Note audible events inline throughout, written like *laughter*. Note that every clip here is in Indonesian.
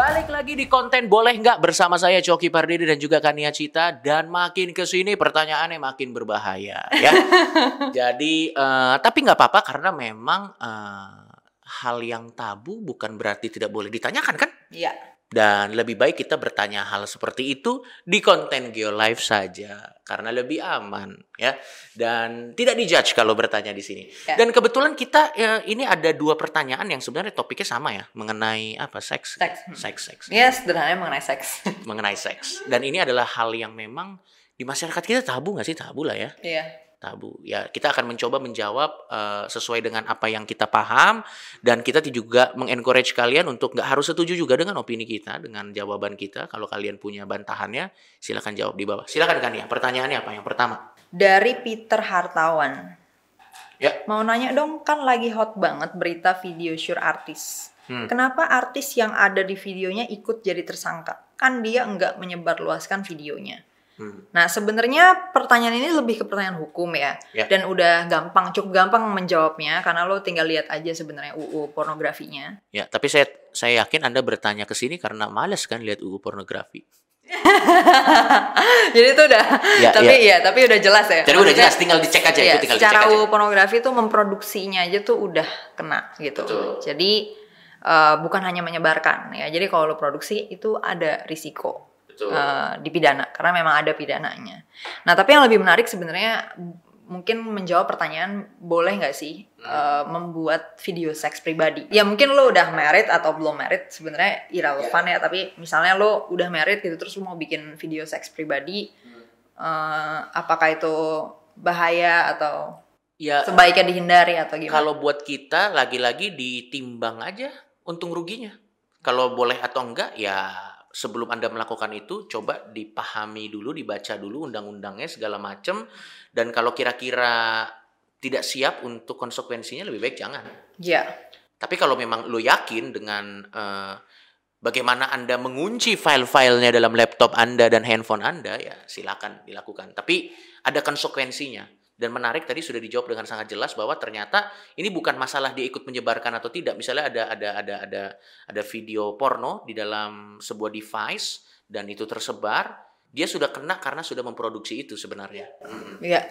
Balik lagi di konten boleh nggak bersama saya Coki Pardede dan juga Kania Cita dan makin ke sini pertanyaannya makin berbahaya ya. *laughs* Jadi eh, tapi nggak apa-apa karena memang eh, hal yang tabu bukan berarti tidak boleh ditanyakan kan? Iya. Dan lebih baik kita bertanya hal seperti itu di konten Geolive saja karena lebih aman ya dan tidak dijudge kalau bertanya di sini. Ya. Dan kebetulan kita ya, ini ada dua pertanyaan yang sebenarnya topiknya sama ya mengenai apa seks Seks. seks seks Iya, sederhananya mengenai seks. *laughs* mengenai seks. Dan ini adalah hal yang memang di masyarakat kita tabu nggak sih? Tabu lah ya, Iya. Tabu. Ya kita akan mencoba menjawab eh, sesuai dengan apa yang kita paham dan kita juga mengencourage kalian untuk nggak harus setuju juga dengan opini kita, dengan jawaban kita. Kalau kalian punya bantahannya, silakan jawab di bawah. Silakan kan ya. Pertanyaannya apa? Yang pertama. Dari Peter Hartawan. Ya. Mau nanya dong, kan lagi hot banget berita video sure artis. Hmm. Kenapa artis yang ada di videonya ikut jadi tersangka? Kan dia nggak menyebarluaskan videonya. Hmm. Nah, sebenarnya pertanyaan ini lebih ke pertanyaan hukum ya. Ya. Dan udah gampang, cukup gampang menjawabnya karena lo tinggal lihat aja sebenarnya UU pornografinya. Ya, tapi saya saya yakin Anda bertanya ke sini karena males kan lihat UU pornografi. *laughs* Jadi itu udah Ya, tapi ya. tapi udah jelas ya. Jadi udah jelas, tinggal dicek aja Iya, itu tinggal dicek secara aja. UU pornografi itu memproduksinya aja tuh udah kena gitu. Betul. Jadi eh, bukan hanya menyebarkan ya. Jadi kalau lo produksi itu ada risiko Betul. eh, dipidana karena memang ada pidananya. Nah tapi yang lebih menarik sebenarnya mungkin menjawab pertanyaan boleh nggak sih eh, membuat video seks pribadi? Ya mungkin lo udah married atau belum married sebenarnya irrelevant ya. Tapi misalnya lo udah married gitu terus lo mau bikin video seks pribadi, eh, apakah itu bahaya atau Ya, sebaiknya dihindari atau gimana? Kalau buat kita lagi-lagi ditimbang aja untung ruginya. Kalau boleh atau enggak ya sebelum Anda melakukan itu coba dipahami dulu, dibaca dulu undang-undangnya segala macem dan kalau kira-kira tidak siap untuk konsekuensinya lebih baik jangan. Ya, Tapi kalau memang lo yakin dengan eh, bagaimana Anda mengunci file-filenya dalam laptop Anda dan handphone Anda, ya silakan dilakukan. Tapi ada konsekuensinya. Dan menarik tadi sudah dijawab dengan sangat jelas bahwa ternyata ini bukan masalah dia ikut menyebarkan atau tidak. Misalnya ada ada ada ada ada video porno di dalam sebuah device dan itu tersebar, dia sudah kena karena sudah memproduksi itu sebenarnya. Iya,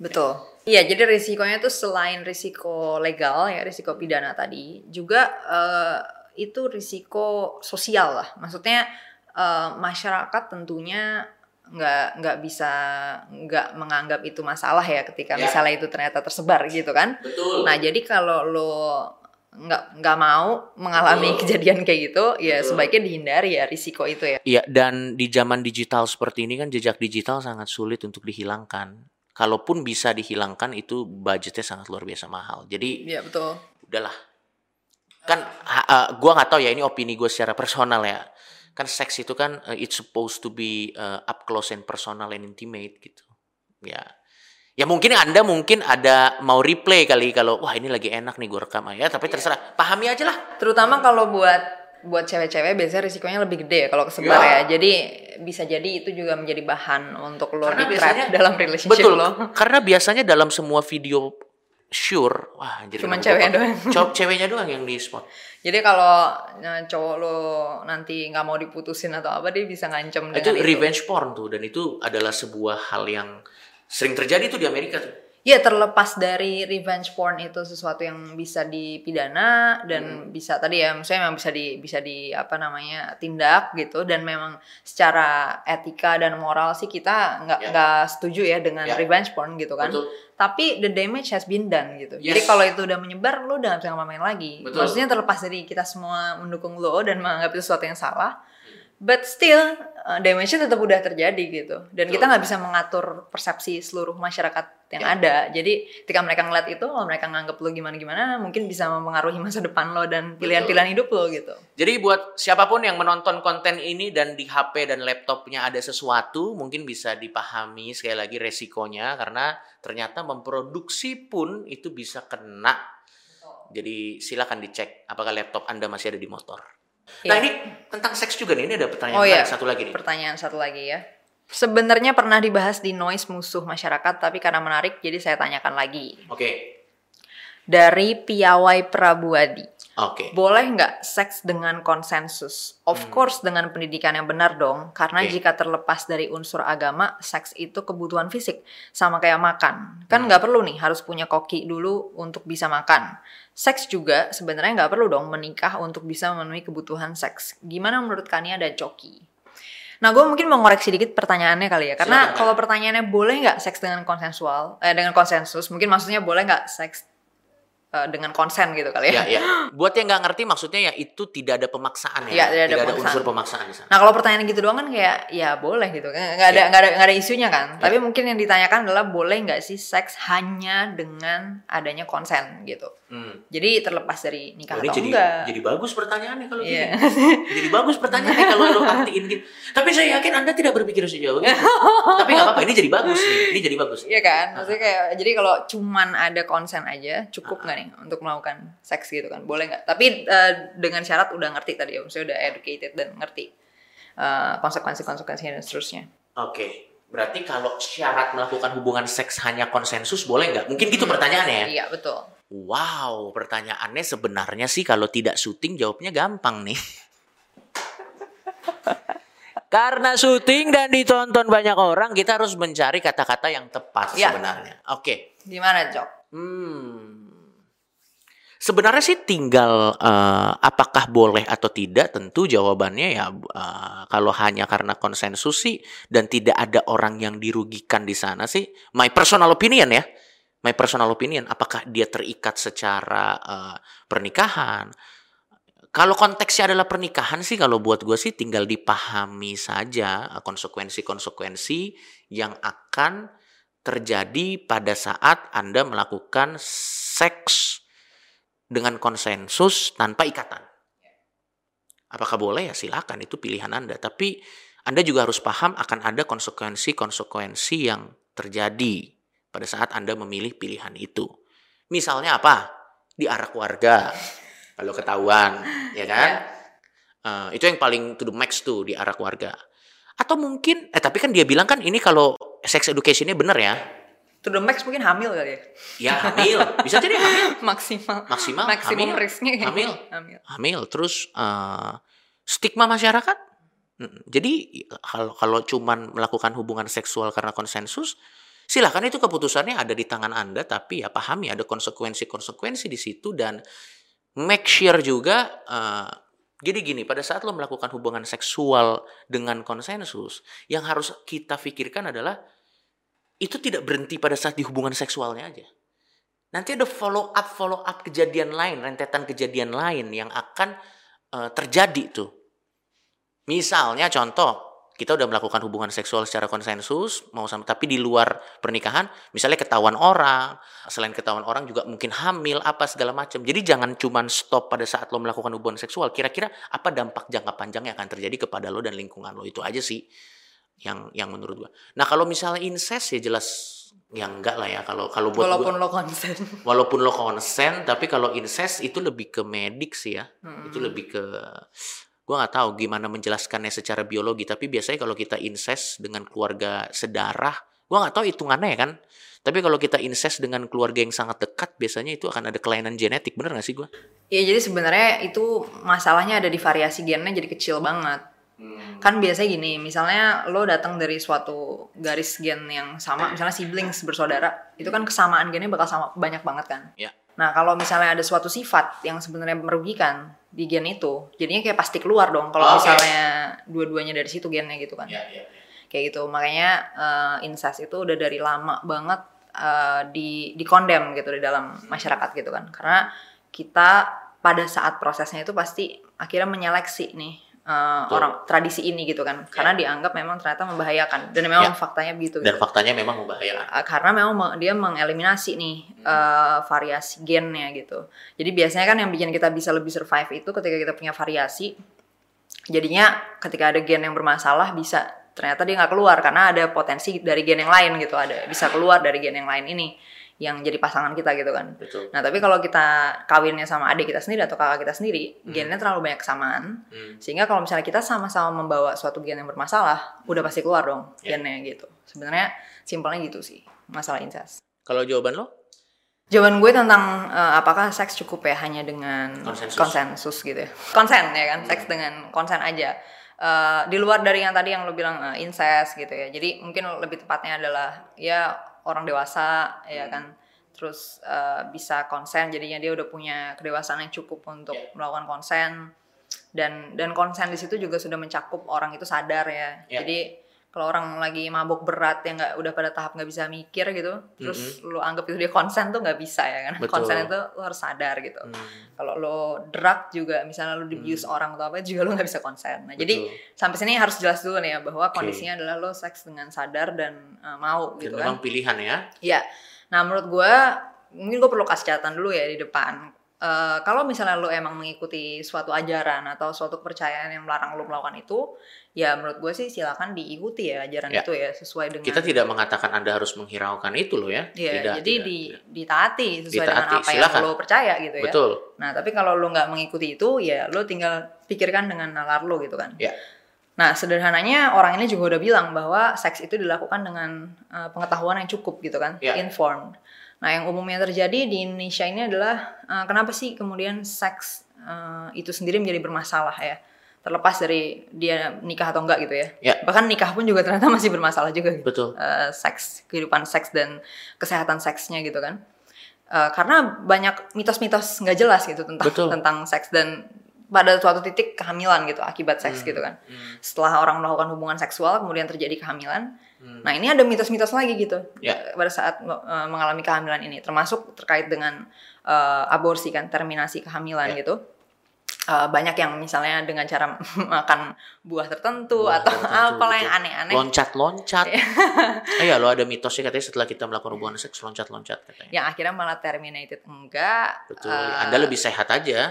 betul. Iya, jadi risikonya tuh selain risiko legal ya, risiko pidana tadi, juga eh, itu risiko sosial lah. Maksudnya eh, masyarakat tentunya nggak nggak bisa nggak menganggap itu masalah ya ketika Ya. misalnya itu ternyata tersebar gitu kan. Betul. Nah, jadi kalau lo nggak nggak mau mengalami Betul. kejadian kayak gitu, ya Betul. sebaiknya dihindari ya risiko itu ya. Iya, dan di zaman digital seperti ini kan jejak digital sangat sulit untuk dihilangkan. Kalaupun bisa dihilangkan itu budgetnya sangat luar biasa mahal. Jadi Iya betul. udahlah. Kan uh, gua nggak tahu ya ini opini gue secara personal ya. Kan seks itu kan uh, it's supposed to be uh, up close and personal and intimate gitu. Ya. Ya mungkin Anda mungkin ada mau replay kali kalau wah ini lagi enak nih gue rekam ya, tapi terserah. Pahami aja lah. Terutama kalau buat buat cewek-cewek biasanya risikonya lebih gede ya kalau kesebar Ya. ya. Jadi bisa jadi itu juga menjadi bahan untuk lo Karena di biasanya- dalam relationship Betul. lo. Karena biasanya dalam semua video sure, wah anjir. Cuman ceweknya doang. Cowok ceweknya doang yang di spot. Jadi kalau eh, cowok lo nanti nggak mau diputusin atau apa dia bisa ngancem itu itu. revenge porn tuh dan itu adalah sebuah hal yang sering terjadi tuh di Amerika tuh. Ya terlepas dari revenge porn itu sesuatu yang bisa dipidana Hmm. dan bisa tadi ya maksudnya memang bisa di bisa di apa namanya tindak gitu dan memang secara etika dan moral sih kita nggak Ya. nggak setuju ya dengan Ya. revenge porn gitu kan. Betul. Tapi the damage has been done gitu. Yes. Jadi kalau itu udah menyebar lo udah gak bisa ngapa-ngapain lagi. Betul. Maksudnya terlepas dari kita semua mendukung lo dan menganggap itu sesuatu yang salah. But still uh, damage-nya tetap udah terjadi gitu. Dan kita Betul. nggak bisa mengatur persepsi seluruh masyarakat yang Ya. ada. Jadi ketika mereka ngeliat itu, kalau mereka nganggap lo gimana-gimana, mungkin bisa mempengaruhi masa depan lo dan pilihan-pilihan hidup lo gitu. Jadi buat siapa pun yang menonton konten ini dan di HP dan laptopnya ada sesuatu, mungkin bisa dipahami sekali lagi resikonya karena ternyata memproduksi pun itu bisa kena. Jadi silakan dicek apakah laptop Anda masih ada di motor. Nah Ya. ini tentang seks juga nih, ini ada pertanyaan Oh iya. satu lagi nih. Pertanyaan satu lagi ya. Sebenarnya pernah dibahas di noise musuh masyarakat, tapi karena menarik, jadi saya tanyakan lagi. Oke, Dari Piawai Prabuadi. Oke. Boleh nggak seks dengan konsensus? Of course dengan pendidikan yang benar dong. Karena Oke. jika terlepas dari unsur agama, seks itu kebutuhan fisik. Sama kayak makan. Kan nggak perlu nih harus punya koki dulu untuk bisa makan. Seks juga sebenarnya nggak perlu dong menikah untuk bisa memenuhi kebutuhan seks. Gimana menurut Kania dan Coki? Nah, gue mungkin mau ngoreksi dikit pertanyaannya kali ya. Karena kalau pertanyaannya boleh nggak seks dengan konsensual, eh, dengan konsensus, mungkin maksudnya boleh nggak seks eh, dengan konsen gitu kali ya. Ya, ya. *gasps* Buat yang nggak ngerti maksudnya ya itu tidak ada pemaksaan ya. Iya, tidak ada pemaksaan. unsur pemaksaan di sana. Nah kalau pertanyaan gitu doang kan kayak ya boleh gitu kan nggak ada Iya. nggak ada nggak ada isunya kan. Tapi mungkin yang ditanyakan adalah boleh nggak sih seks hanya dengan adanya konsen gitu. Hmm. Jadi terlepas dari nikah Oh, ini atau jadi enggak. jadi bagus pertanyaannya kalau Iya. gini. Jadi bagus pertanyaannya kalau lo artiin gitu. Tapi saya yakin Anda tidak berpikir sejauh itu. Tapi nggak apa-apa, ini jadi bagus nih. Ini jadi bagus. Iya kan, maksudnya kayak jadi kalau cuman ada konsen aja cukup nggak nih untuk melakukan seks gitu kan, boleh nggak? Tapi eh, dengan syarat udah ngerti tadi ya, maksudnya udah educated dan ngerti eh, konsekuensi-konsekuensinya dan seterusnya. Oke. Berarti kalau syarat melakukan hubungan seks hanya konsensus boleh nggak? Mungkin gitu pertanyaannya ya. Iya betul. Wow, pertanyaannya sebenarnya sih kalau tidak syuting jawabnya gampang nih. *laughs* Karena syuting dan ditonton banyak orang, kita harus mencari kata-kata yang tepat Ya. sebenarnya. Oke. Gimana Jok? Hmm. Sebenarnya sih tinggal eh, apakah boleh atau tidak tentu jawabannya ya eh, kalau hanya karena konsensus sih dan tidak ada orang yang dirugikan di sana sih my personal opinion ya. My personal opinion apakah dia terikat secara eh, pernikahan? Kalau konteksnya adalah pernikahan sih kalau buat gue sih tinggal dipahami saja konsekuensi-konsekuensi yang akan terjadi pada saat Anda melakukan seks dengan konsensus tanpa ikatan. Apakah boleh ya silakan itu pilihan Anda, tapi Anda juga harus paham akan ada konsekuensi-konsekuensi yang terjadi pada saat Anda memilih pilihan itu. Misalnya apa? Di arah keluarga. Kalau ketahuan, ya kan? Eh, itu yang paling to the max tuh di arah keluarga. Atau mungkin, eh tapi kan dia bilang kan ini kalau sex educationnya bener ya, To the max mungkin hamil kali ya. ya hamil, bisa jadi hamil, *laughs* Maksimal. maksimal, Maksimum hamil, risknya kayaknya. hamil, hamil. hamil. Terus eh, stigma masyarakat. Mm, Jadi kalau kalau cuman melakukan hubungan seksual karena konsensus, silakan itu keputusannya ada di tangan anda, tapi ya pahami ada konsekuensi-konsekuensi di situ dan make sure juga. eh, jadi gini, pada saat lo melakukan hubungan seksual dengan konsensus, yang harus kita pikirkan adalah itu tidak berhenti pada saat di hubungan seksualnya aja. Nanti ada follow up follow up kejadian lain, rentetan kejadian lain yang akan eh, terjadi tuh. Misalnya contoh, kita udah melakukan hubungan seksual secara konsensus, mau sama tapi di luar pernikahan, misalnya ketahuan orang, selain ketahuan orang juga mungkin hamil apa segala macam. Jadi jangan cuman stop pada saat lo melakukan hubungan seksual. Kira-kira apa dampak jangka panjang yang akan terjadi kepada lo dan lingkungan lo itu aja sih yang yang menurut gua. Nah kalau misalnya incest ya jelas ya enggak lah ya kalau kalau buat gua- Walaupun lo konsen. *laughs* walaupun lo konsen tapi kalau incest itu lebih ke medik sih ya Hmm. itu lebih ke gua nggak tahu gimana menjelaskannya secara biologi tapi biasanya kalau kita incest dengan keluarga sedarah gua nggak tahu hitungannya ya kan tapi kalau kita incest dengan keluarga yang sangat dekat biasanya itu akan ada kelainan genetik bener gak sih gua Iya jadi sebenarnya itu masalahnya ada di variasi gennya jadi kecil banget. Kan biasanya gini, misalnya lo datang dari suatu garis gen yang sama, misalnya siblings bersaudara, itu kan kesamaan gennya bakal sama banyak banget kan. Ya. Nah kalau misalnya ada suatu sifat yang sebenarnya merugikan di gen itu, jadinya kayak pasti keluar dong. Kalau Oke. misalnya dua-duanya dari situ gennya gitu kan. ya, ya. Kayak gitu. Makanya eh, incest itu udah dari lama banget eh, di di condemn gitu di dalam masyarakat gitu kan. Karena kita pada saat prosesnya itu pasti akhirnya menyeleksi nih Betul. orang tradisi ini gitu kan. Karena dianggap memang ternyata membahayakan dan memang Ya. faktanya begitu. dan gitu. faktanya memang membahayakan Uh, karena memang me- dia mengeliminasi nih uh, variasi gennya gitu. Jadi biasanya kan yang bikin kita bisa lebih survive itu ketika kita punya variasi. Jadinya ketika ada gen yang bermasalah bisa ternyata dia nggak keluar karena ada potensi dari gen yang lain gitu ada bisa keluar dari gen yang lain ini yang jadi pasangan kita gitu kan. betul Nah tapi kalau kita kawinnya sama adik kita sendiri atau kakak kita sendiri, gennya terlalu banyak kesamaan, Hmm. sehingga kalau misalnya kita sama-sama membawa suatu gen yang bermasalah, udah pasti keluar dong Ya. gennya gitu. Sebenarnya simpelnya gitu sih masalah incest. kalau jawaban lo Jawaban gue tentang eh, apakah seks cukup ya hanya dengan Konsensus. konsensus gitu ya. Konsen ya kan, seks dengan konsen aja. Eh, di luar dari yang tadi yang lo bilang eh, incest gitu ya. Jadi mungkin lebih tepatnya adalah ya orang dewasa ya kan. Terus eh, bisa konsen jadinya dia udah punya kedewasaan yang cukup untuk Ya. melakukan konsen dan dan konsen di situ juga sudah mencakup orang itu sadar ya. Ya. Jadi kalau orang lagi mabuk berat yang nggak udah pada tahap nggak bisa mikir gitu, terus lu anggap itu dia konsen tuh nggak bisa ya kan? Betul. Konsen itu lu harus sadar gitu. Hmm, Kalau lo drug juga, misalnya lo di-abuse orang atau apa juga lo nggak bisa konsen. Nah, jadi Betul. sampai sini harus jelas dulu nih ya bahwa kondisinya adalah lo seks dengan sadar dan uh, mau Dan gitu memang kan. pilihan ya. Iya. Nah, menurut gua mungkin gue perlu kasih catatan dulu ya di depan. Eh, kalau misalnya lo emang mengikuti suatu ajaran atau suatu kepercayaan yang melarang lo melakukan itu, ya menurut gue sih silakan diikuti ya ajaran Ya. itu ya sesuai dengan Kita tidak mengatakan Anda harus menghiraukan itu loh ya. Iya, Tidak, jadi tidak, di, tidak. ditaati sesuai Ditaati, dengan apa silakan. yang lo percaya gitu ya. Betul. Nah, tapi kalau lo nggak mengikuti itu, ya lo tinggal pikirkan dengan nalar lo gitu kan. Ya. Nah, sederhananya orang ini juga udah bilang bahwa seks itu dilakukan dengan uh, pengetahuan yang cukup gitu kan, Ya. informed. Nah, yang umumnya terjadi di Indonesia ini adalah uh, kenapa sih kemudian seks uh, itu sendiri menjadi bermasalah ya? Terlepas dari dia nikah atau enggak gitu ya. Ya. Bahkan nikah pun juga ternyata masih bermasalah juga gitu Betul. eh, seks kehidupan seks dan kesehatan seksnya gitu kan Eh, karena banyak mitos-mitos nggak jelas gitu tentang Betul. tentang seks dan pada suatu titik kehamilan gitu akibat seks gitu kan Hmm. setelah orang melakukan hubungan seksual kemudian terjadi kehamilan Hmm. nah ini ada mitos-mitos lagi gitu Ya. eh, pada saat eh, mengalami kehamilan ini termasuk terkait dengan eh, aborsi kan terminasi kehamilan Ya. gitu Eh, banyak yang misalnya dengan cara *laughs* makan buah tertentu Buah atau *laughs* apalah yang aneh-aneh Loncat-loncat. Iya, *laughs* lo ada mitosnya katanya setelah kita melakukan hubungan seks loncat-loncat katanya. yang akhirnya malah terminated enggak Betul. eh, Anda lebih sehat aja.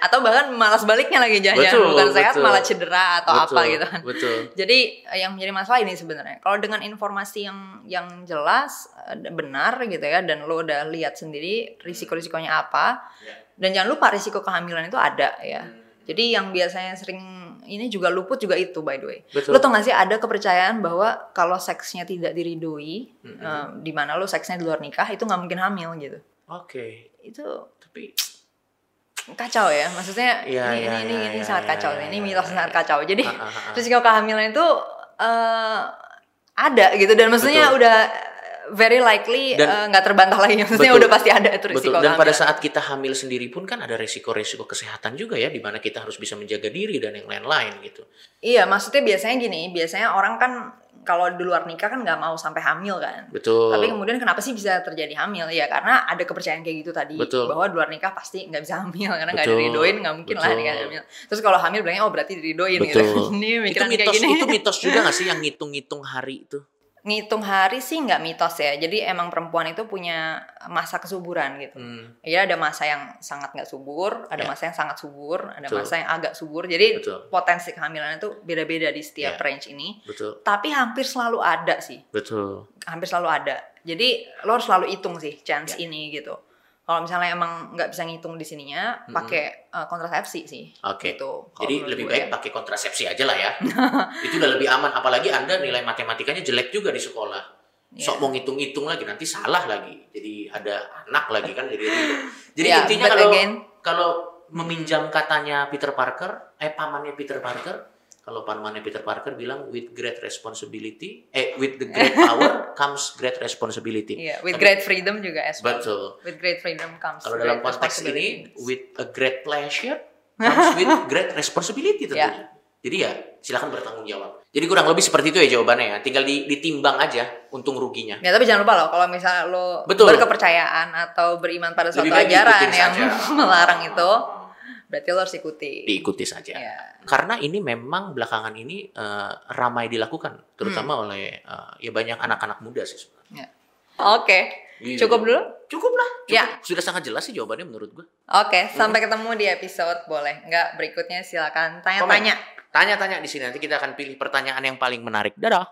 atau bahkan malas baliknya lagi jangan Betul, bukan sehat betul. malah cedera atau betul, apa gitu kan Betul. jadi eh, yang menjadi masalah ini sebenarnya kalau dengan informasi yang yang jelas benar gitu ya dan lo udah lihat sendiri risiko-risikonya apa Ya. Dan jangan lupa risiko kehamilan itu ada ya Hmm. jadi yang biasanya sering ini juga luput juga itu by the way Betul. lo tau gak sih ada kepercayaan bahwa kalau seksnya tidak diridoi Mm-mm. eh, di mana lo seksnya di luar nikah itu nggak mungkin hamil gitu Oke. itu Tapi kacau ya maksudnya Iya, ini, iya, ini, iya, ini iya, sangat iya, kacau iya, ini iya, mitos iya, sangat iya. kacau jadi Ah, ah, ah, risiko kehamilan itu eh, ada gitu dan maksudnya Betul. udah very likely eh, nggak terbantah lagi *laughs* maksudnya Betul. udah pasti ada itu risiko Betul. Dan pada saat kita hamil sendiri pun kan ada resiko-resiko kesehatan juga ya, di mana kita harus bisa menjaga diri dan yang lain-lain gitu. iya maksudnya biasanya gini biasanya orang kan kalau di luar nikah kan nggak mau sampai hamil kan Betul. Tapi kemudian kenapa sih bisa terjadi hamil? Ya karena ada kepercayaan kayak gitu tadi Betul. bahwa di luar nikah pasti nggak bisa hamil karena nggak diridoin nggak mungkin lah Betul. nikah hamil. Terus kalau hamil bilangnya oh berarti diridoin gitu. Betul. *laughs* Ini itu mikiran kayak mitos gini. itu mitos juga gak sih yang *laughs* ngitung-ngitung hari itu? Ngitung hari sih nggak mitos ya. Jadi emang perempuan itu punya masa kesuburan gitu. Hmm. Ya ada masa yang sangat nggak subur, ada Ya. masa yang sangat subur, ada Betul. masa yang agak subur. Jadi Betul. potensi kehamilan itu beda-beda di setiap Ya. range ini. Betul. Tapi hampir selalu ada sih. Betul. hampir selalu ada. Jadi lo harus selalu hitung sih chance Ya. ini gitu. Kalau misalnya emang nggak bisa ngitung di sininya, Mm-mm. pakai uh, kontrasepsi sih. Oke. Gitu. Kalau Jadi lebih baik ya. pakai kontrasepsi aja lah ya. *laughs* itu udah lebih aman. Apalagi Anda nilai matematikanya jelek juga di sekolah. Iya. Sok mau ngitung-ngitung lagi nanti salah lagi. Jadi ada anak lagi kan jadi. Jadi Ya, intinya kalau again- kalau meminjam katanya Peter Parker, eh pamannya Peter Parker, kalau pamannya Peter Parker bilang with great responsibility, eh with the great power *laughs* comes great responsibility. Iya, with Tapi- great freedom juga as well. Betul. With great freedom comes Kalau dalam konteks ini with a great pleasure comes with *laughs* great responsibility tentunya. Ya. Jadi ya silakan bertanggung jawab. Jadi kurang lebih seperti itu ya jawabannya ya. Tinggal di- ditimbang aja untung ruginya. Ya tapi jangan lupa loh kalau misalnya lo Betul. berkepercayaan atau beriman pada suatu Lebih ajaran yang saja. *laughs* melarang itu, berarti lo harus ikuti. Diikuti saja. Ya. Karena ini memang belakangan ini eh, ramai dilakukan, terutama Hmm. oleh eh, ya banyak anak-anak muda sih sebenarnya. Oke, Gitu. cukup dulu. Cukup lah. Cukup. Ya. Sudah sangat jelas sih jawabannya menurut gue. Oke, sampai ketemu di episode boleh. Enggak, berikutnya silakan tanya-tanya. Tanya-tanya di sini nanti kita akan pilih pertanyaan yang paling menarik. Dadah.